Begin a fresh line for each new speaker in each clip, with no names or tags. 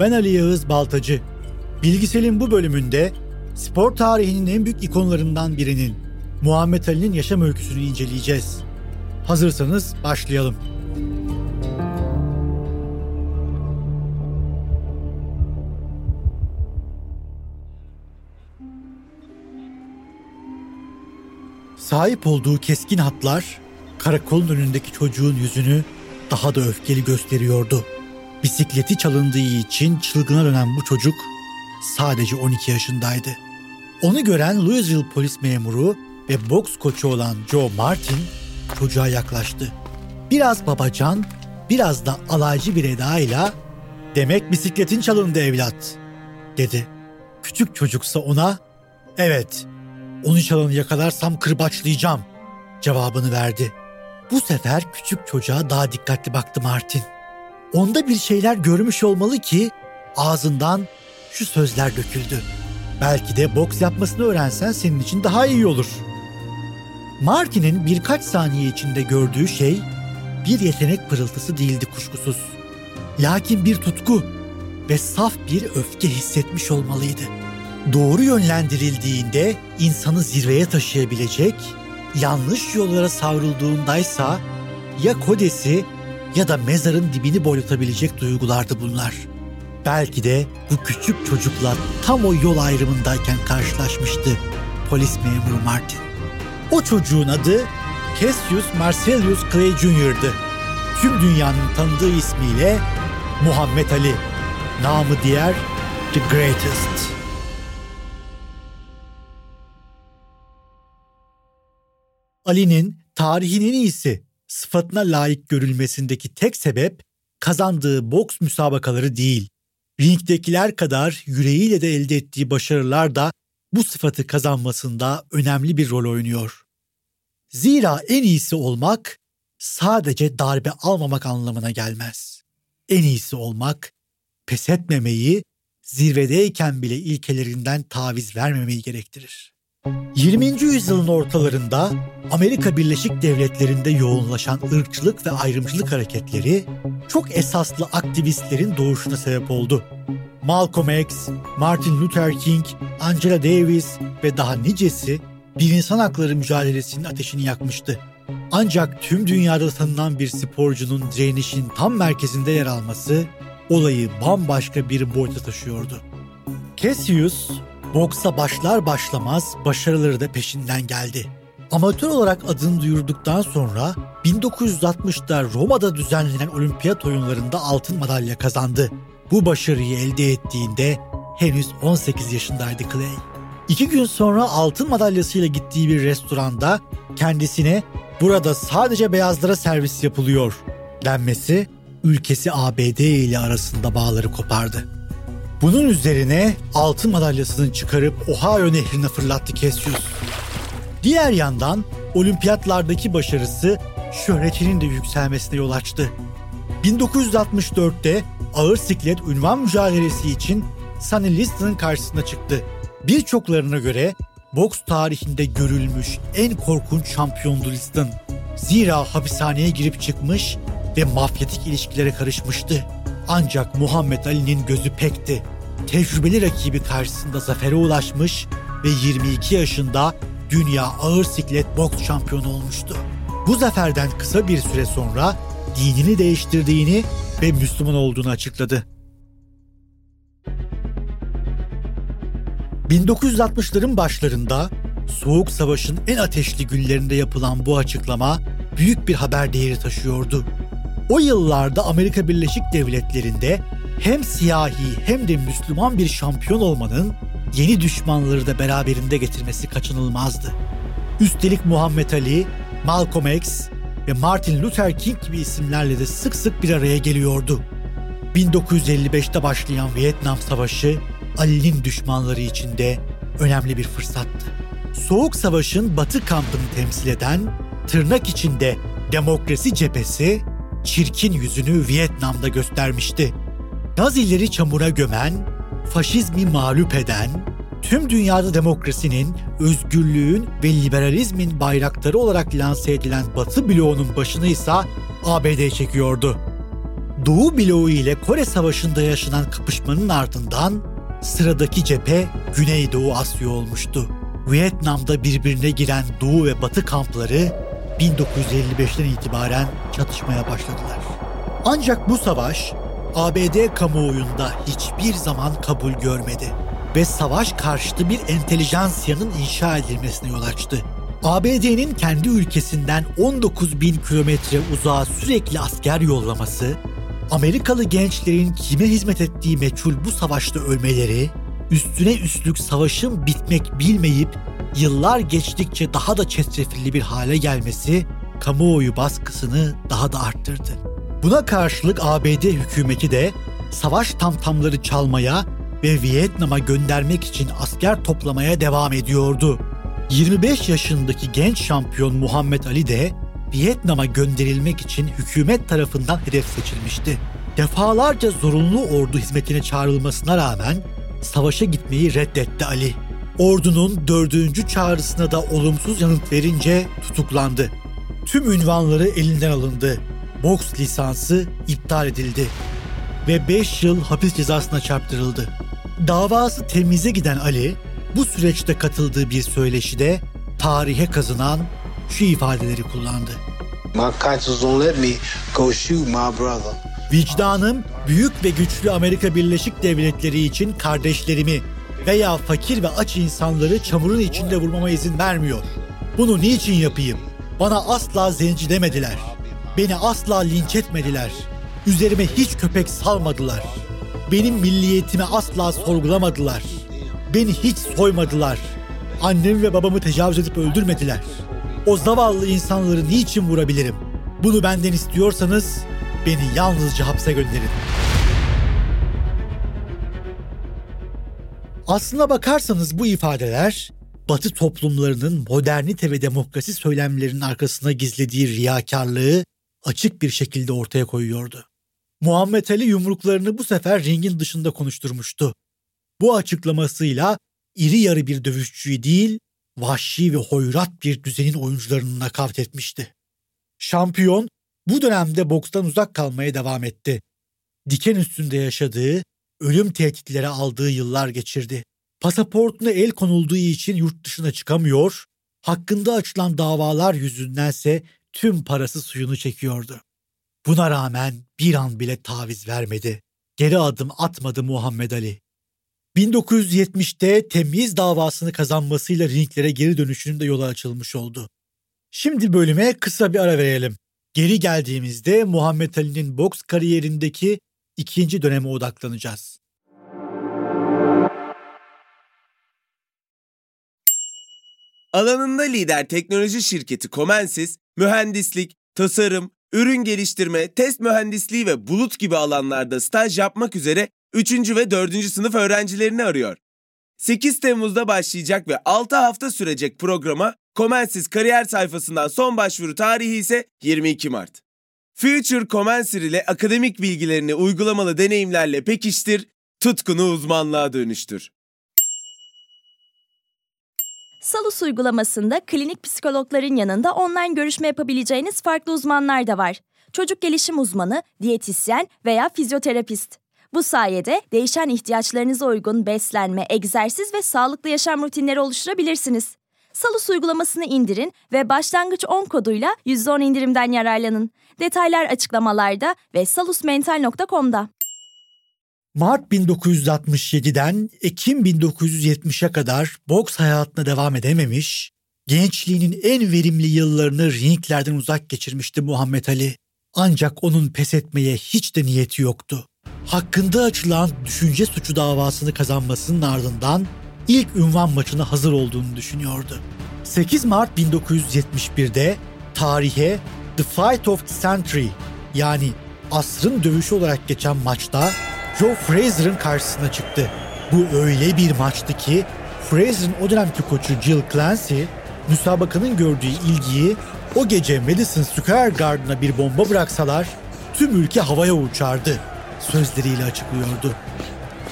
ben Ali Yağız Baltacı. Bilgisel'in bu bölümünde spor tarihinin en büyük ikonlarından birinin Muhammed Ali'nin yaşam öyküsünü inceleyeceğiz. Hazırsanız başlayalım. Sahip olduğu keskin hatlar karakolun önündeki çocuğun yüzünü daha da öfkeli gösteriyordu. Bisikleti çalındığı için çılgına dönen bu çocuk sadece 12 yaşındaydı. Onu gören Louisville polis memuru ve boks koçu olan Joe Martin çocuğa yaklaştı. Biraz babacan, biraz da alaycı bir edayla "Demek bisikletin çalındı evlat." dedi. Küçük çocuksa ona "Evet, onu çalanı yakalarsam kırbaçlayacağım." cevabını verdi. Bu sefer küçük çocuğa daha dikkatli baktı Martin. Onda bir şeyler görmüş olmalı ki ağzından şu sözler döküldü. Belki de boks yapmasını öğrensen senin için daha iyi olur. Martin'in birkaç saniye içinde gördüğü şey bir yetenek pırıltısı değildi kuşkusuz. Lakin bir tutku ve saf bir öfke hissetmiş olmalıydı. Doğru yönlendirildiğinde insanı zirveye taşıyabilecek, yanlış yollara savrulduğundaysa ya kodesi ya da mezarın dibini boylatabilecek duygulardı bunlar. Belki de bu küçük çocukla tam o yol ayrımındayken karşılaşmıştı polis memuru Martin. O çocuğun adı Cassius Marcellus Clay Jr.'dı. Tüm dünyanın tanıdığı ismiyle Muhammed Ali, namı diğer The Greatest. Ali'nin tarihin en iyisi sıfatına layık görülmesindeki tek sebep kazandığı boks müsabakaları değil. Ringdekiler kadar yüreğiyle de elde ettiği başarılar da bu sıfatı kazanmasında önemli bir rol oynuyor. Zira en iyisi olmak sadece darbe almamak anlamına gelmez. En iyisi olmak pes etmemeyi, zirvedeyken bile ilkelerinden taviz vermemeyi gerektirir. 20. yüzyılın ortalarında Amerika Birleşik Devletleri'nde yoğunlaşan ırkçılık ve ayrımcılık hareketleri çok esaslı aktivistlerin doğuşuna sebep oldu. Malcolm X, Martin Luther King, Angela Davis ve daha nicesi bir insan hakları mücadelesinin ateşini yakmıştı. Ancak tüm dünyada tanınan bir sporcunun direnişin tam merkezinde yer alması olayı bambaşka bir boyuta taşıyordu. Cassius, boksa başlar başlamaz başarıları da peşinden geldi. Amatör olarak adını duyurduktan sonra 1960'da Roma'da düzenlenen olimpiyat oyunlarında altın madalya kazandı. Bu başarıyı elde ettiğinde henüz 18 yaşındaydı Clay. İki gün sonra altın madalyasıyla gittiği bir restoranda kendisine burada sadece beyazlara servis yapılıyor denmesi ülkesi ABD ile arasında bağları kopardı. Bunun üzerine altın madalyasını çıkarıp Ohio nehrine fırlattı Cassius. Diğer yandan olimpiyatlardaki başarısı şöhretinin de yükselmesine yol açtı. 1964'te ağır siklet ünvan mücadelesi için Sonny Liston'ın karşısına çıktı. Birçoklarına göre boks tarihinde görülmüş en korkunç şampiyondu Liston. Zira hapishaneye girip çıkmış ve mafyatik ilişkilere karışmıştı. Ancak Muhammed Ali'nin gözü pekti. Tecrübeli rakibi karşısında zafere ulaşmış ve 22 yaşında dünya ağır siklet boks şampiyonu olmuştu. Bu zaferden kısa bir süre sonra dinini değiştirdiğini ve Müslüman olduğunu açıkladı. 1960'ların başlarında Soğuk Savaş'ın en ateşli günlerinde yapılan bu açıklama büyük bir haber değeri taşıyordu. O yıllarda Amerika Birleşik Devletleri'nde hem siyahi hem de Müslüman bir şampiyon olmanın yeni düşmanları da beraberinde getirmesi kaçınılmazdı. Üstelik Muhammed Ali, Malcolm X ve Martin Luther King gibi isimlerle de sık sık bir araya geliyordu. 1955'te başlayan Vietnam Savaşı Ali'nin düşmanları için de önemli bir fırsattı. Soğuk Savaş'ın Batı kampını temsil eden tırnak içinde demokrasi cephesi çirkin yüzünü Vietnam'da göstermişti. Nazileri çamura gömen, faşizmi mağlup eden, tüm dünyada demokrasinin, özgürlüğün ve liberalizmin bayrakları olarak lanse edilen Batı bloğunun başını ise ABD çekiyordu. Doğu bloğu ile Kore Savaşı'nda yaşanan kapışmanın ardından sıradaki cephe Güneydoğu Asya olmuştu. Vietnam'da birbirine giren Doğu ve Batı kampları 1955'ten itibaren çatışmaya başladılar. Ancak bu savaş ABD kamuoyunda hiçbir zaman kabul görmedi ve savaş karşıtı bir entelijansiyanın inşa edilmesine yol açtı. ABD'nin kendi ülkesinden 19 bin kilometre uzağa sürekli asker yollaması, Amerikalı gençlerin kime hizmet ettiği meçhul bu savaşta ölmeleri, üstüne üstlük savaşın bitmek bilmeyip yıllar geçtikçe daha da çetrefilli bir hale gelmesi kamuoyu baskısını daha da arttırdı. Buna karşılık ABD hükümeti de savaş tamtamları çalmaya ve Vietnam'a göndermek için asker toplamaya devam ediyordu. 25 yaşındaki genç şampiyon Muhammed Ali de Vietnam'a gönderilmek için hükümet tarafından hedef seçilmişti. Defalarca zorunlu ordu hizmetine çağrılmasına rağmen savaşa gitmeyi reddetti Ali. Ordunun dördüncü çağrısına da olumsuz yanıt verince tutuklandı. Tüm ünvanları elinden alındı. Boks lisansı iptal edildi ve 5 yıl hapis cezasına çarptırıldı. Davası temize giden Ali, bu süreçte katıldığı bir söyleşide tarihe kazınan şu ifadeleri kullandı. My let me go shoot my brother. Vicdanım büyük ve güçlü Amerika Birleşik Devletleri için kardeşlerimi veya fakir ve aç insanları çamurun içinde vurmama izin vermiyor. Bunu niçin yapayım? Bana asla zenci demediler. Beni asla linç etmediler. Üzerime hiç köpek salmadılar. Benim milliyetimi asla sorgulamadılar. Beni hiç soymadılar. Annemi ve babamı tecavüz edip öldürmediler. O zavallı insanları niçin vurabilirim? Bunu benden istiyorsanız beni yalnızca hapse gönderin. Aslına bakarsanız bu ifadeler Batı toplumlarının modernite ve demokrasi söylemlerinin arkasına gizlediği riyakarlığı açık bir şekilde ortaya koyuyordu. Muhammed Ali yumruklarını bu sefer ringin dışında konuşturmuştu. Bu açıklamasıyla iri yarı bir dövüşçüyü değil, vahşi ve hoyrat bir düzenin oyuncularını nakavt etmişti. Şampiyon bu dönemde bokstan uzak kalmaya devam etti. Diken üstünde yaşadığı, ölüm tehditleri aldığı yıllar geçirdi. Pasaportuna el konulduğu için yurt dışına çıkamıyor, hakkında açılan davalar yüzündense tüm parası suyunu çekiyordu. Buna rağmen bir an bile taviz vermedi. Geri adım atmadı Muhammed Ali. 1970'te temyiz davasını kazanmasıyla ringlere geri dönüşünün de yolu açılmış oldu. Şimdi bölüme kısa bir ara verelim. Geri geldiğimizde Muhammed Ali'nin boks kariyerindeki ikinci döneme odaklanacağız.
Alanında lider teknoloji şirketi Comensis, mühendislik, tasarım, ürün geliştirme, test mühendisliği ve bulut gibi alanlarda staj yapmak üzere 3. ve 4. sınıf öğrencilerini arıyor. 8 Temmuz'da başlayacak ve 6 hafta sürecek programa Comensis kariyer sayfasından son başvuru tarihi ise 22 Mart. Future Comensir ile akademik bilgilerini uygulamalı deneyimlerle pekiştir, tutkunu uzmanlığa dönüştür.
Salus uygulamasında klinik psikologların yanında online görüşme yapabileceğiniz farklı uzmanlar da var. Çocuk gelişim uzmanı, diyetisyen veya fizyoterapist. Bu sayede değişen ihtiyaçlarınıza uygun beslenme, egzersiz ve sağlıklı yaşam rutinleri oluşturabilirsiniz. Salus uygulamasını indirin ve başlangıç 10 koduyla %10 indirimden yararlanın. Detaylar açıklamalarda ve salusmental.com'da.
Mart 1967'den Ekim 1970'e kadar boks hayatına devam edememiş, Gençliğinin en verimli yıllarını ringlerden uzak geçirmişti Muhammed Ali. Ancak onun pes etmeye hiç de niyeti yoktu. Hakkında açılan düşünce suçu davasını kazanmasının ardından ilk ünvan maçına hazır olduğunu düşünüyordu. 8 Mart 1971'de tarihe The Fight of the Century yani asrın dövüşü olarak geçen maçta Joe Frazier'ın karşısına çıktı. Bu öyle bir maçtı ki Frazier'ın o dönemki koçu Jill Clancy müsabakanın gördüğü ilgiyi o gece Madison Square Garden'a bir bomba bıraksalar tüm ülke havaya uçardı sözleriyle açıklıyordu.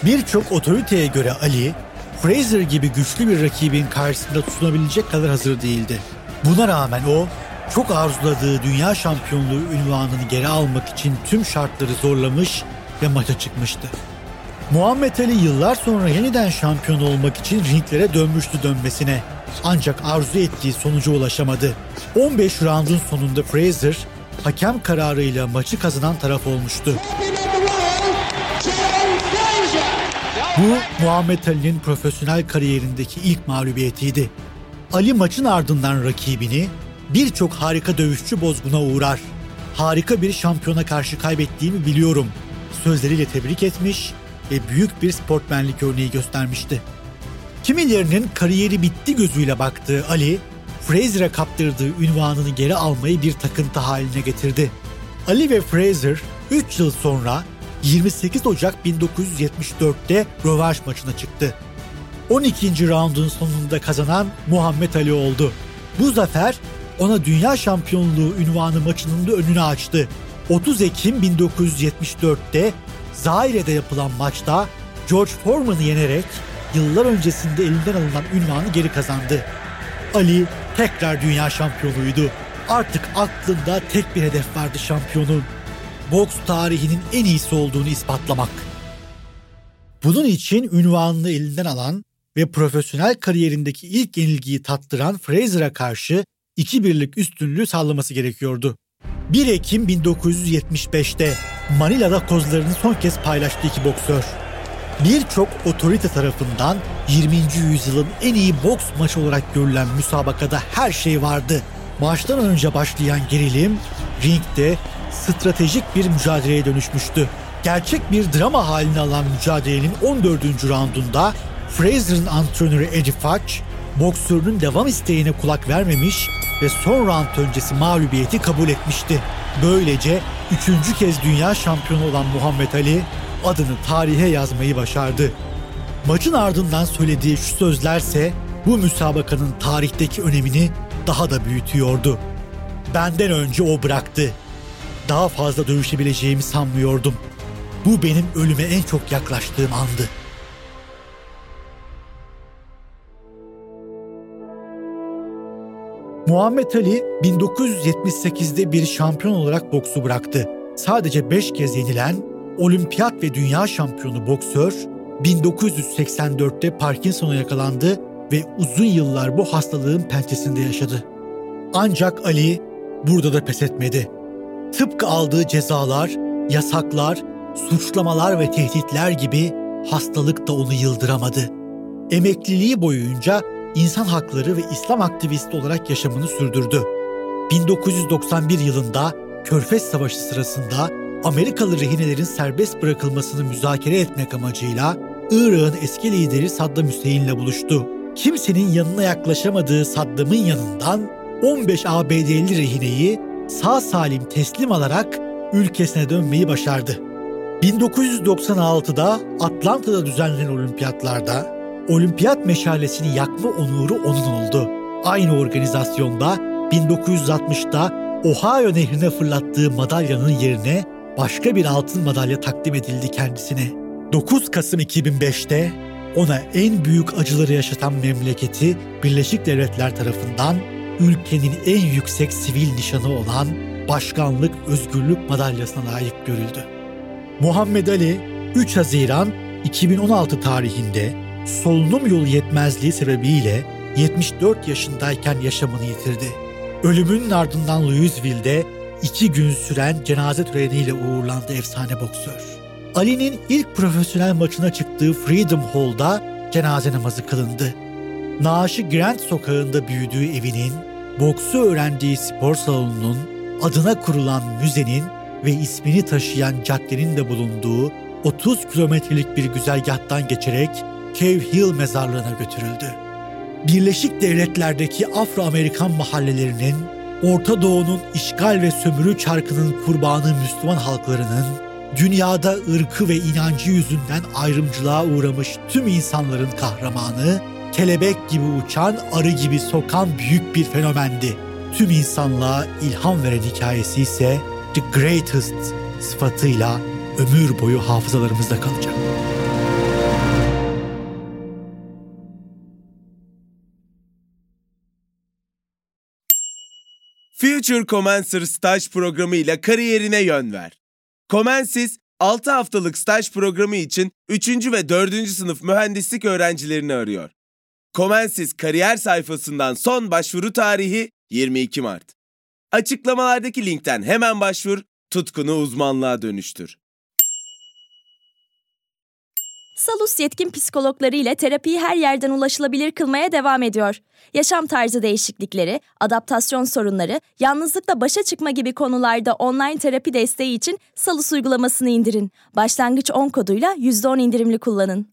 Birçok otoriteye göre Ali, Fraser gibi güçlü bir rakibin karşısında tutunabilecek kadar hazır değildi. Buna rağmen o, çok arzuladığı dünya şampiyonluğu ünvanını geri almak için tüm şartları zorlamış ve maça çıkmıştı. Muhammed Ali yıllar sonra yeniden şampiyon olmak için ringlere dönmüştü dönmesine. Ancak arzu ettiği sonuca ulaşamadı. 15 roundun sonunda Fraser hakem kararıyla maçı kazanan taraf olmuştu. Bu Muhammed Ali'nin profesyonel kariyerindeki ilk mağlubiyetiydi. Ali maçın ardından rakibini birçok harika dövüşçü bozguna uğrar. Harika bir şampiyona karşı kaybettiğimi biliyorum sözleriyle tebrik etmiş ve büyük bir sportmenlik örneği göstermişti. Kimilerinin kariyeri bitti gözüyle baktığı Ali, Frazier'e kaptırdığı ünvanını geri almayı bir takıntı haline getirdi. Ali ve Frazier 3 yıl sonra 28 Ocak 1974'te rövanş maçına çıktı. 12. raundun sonunda kazanan Muhammed Ali oldu. Bu zafer ona dünya şampiyonluğu ünvanı maçının da önünü açtı. 30 Ekim 1974'te Zaire'de yapılan maçta George Foreman'ı yenerek yıllar öncesinde elinden alınan ünvanı geri kazandı. Ali tekrar dünya şampiyonuydu. Artık aklında tek bir hedef vardı şampiyonun. Boks tarihinin en iyisi olduğunu ispatlamak. Bunun için ünvanını elinden alan ve profesyonel kariyerindeki ilk yenilgiyi tattıran Frazier'a karşı iki birlik üstünlüğü sağlaması gerekiyordu. 1 Ekim 1975'te Manila'da kozlarını son kez paylaştı iki boksör. Birçok otorite tarafından 20. yüzyılın en iyi boks maçı olarak görülen müsabakada her şey vardı. Maçtan önce başlayan gerilim ringde stratejik bir mücadeleye dönüşmüştü. Gerçek bir drama halini alan mücadelenin 14. raundunda Frazier'ın antrenörü Eddie Futch, boksörünün devam isteğine kulak vermemiş ve son round öncesi mağlubiyeti kabul etmişti. Böylece üçüncü kez dünya şampiyonu olan Muhammed Ali adını tarihe yazmayı başardı. Maçın ardından söylediği şu sözlerse bu müsabakanın tarihteki önemini daha da büyütüyordu. Benden önce o bıraktı. Daha fazla dövüşebileceğimi sanmıyordum. Bu benim ölüme en çok yaklaştığım andı. Muhammed Ali 1978'de bir şampiyon olarak boksu bıraktı. Sadece 5 kez yenilen olimpiyat ve dünya şampiyonu boksör 1984'te Parkinson'a yakalandı ve uzun yıllar bu hastalığın pençesinde yaşadı. Ancak Ali burada da pes etmedi. Tıpkı aldığı cezalar, yasaklar, suçlamalar ve tehditler gibi hastalık da onu yıldıramadı. Emekliliği boyunca insan hakları ve İslam aktivisti olarak yaşamını sürdürdü. 1991 yılında Körfez Savaşı sırasında Amerikalı rehinelerin serbest bırakılmasını müzakere etmek amacıyla Irak'ın eski lideri Saddam Hüseyin'le buluştu. Kimsenin yanına yaklaşamadığı Saddam'ın yanından 15 ABD'li rehineyi sağ salim teslim alarak ülkesine dönmeyi başardı. 1996'da Atlanta'da düzenlenen olimpiyatlarda olimpiyat meşalesini yakma onuru onun oldu. Aynı organizasyonda 1960'da Ohio nehrine fırlattığı madalyanın yerine başka bir altın madalya takdim edildi kendisine. 9 Kasım 2005'te ona en büyük acıları yaşatan memleketi Birleşik Devletler tarafından ülkenin en yüksek sivil nişanı olan Başkanlık Özgürlük Madalyası'na layık görüldü. Muhammed Ali 3 Haziran 2016 tarihinde solunum yolu yetmezliği sebebiyle 74 yaşındayken yaşamını yitirdi. Ölümünün ardından Louisville'de iki gün süren cenaze töreniyle uğurlandı efsane boksör. Ali'nin ilk profesyonel maçına çıktığı Freedom Hall'da cenaze namazı kılındı. Naaşı Grant sokağında büyüdüğü evinin, boksu öğrendiği spor salonunun, adına kurulan müzenin ve ismini taşıyan caddenin de bulunduğu 30 kilometrelik bir güzergahtan geçerek Cave Hill mezarlığına götürüldü. Birleşik Devletler'deki Afro-Amerikan mahallelerinin, Orta Doğu'nun işgal ve sömürü çarkının kurbanı Müslüman halklarının, dünyada ırkı ve inancı yüzünden ayrımcılığa uğramış tüm insanların kahramanı, kelebek gibi uçan, arı gibi sokan büyük bir fenomendi. Tüm insanlığa ilham veren hikayesi ise The Greatest sıfatıyla ömür boyu hafızalarımızda kalacak.
Future Commencer staj programı ile kariyerine yön ver. Comensis 6 haftalık staj programı için 3. ve 4. sınıf mühendislik öğrencilerini arıyor. Comensis kariyer sayfasından son başvuru tarihi 22 Mart. Açıklamalardaki linkten hemen başvur, tutkunu uzmanlığa dönüştür.
Salus yetkin psikologları ile terapiyi her yerden ulaşılabilir kılmaya devam ediyor. Yaşam tarzı değişiklikleri, adaptasyon sorunları, yalnızlıkla başa çıkma gibi konularda online terapi desteği için Salus uygulamasını indirin. Başlangıç 10 koduyla %10 indirimli kullanın.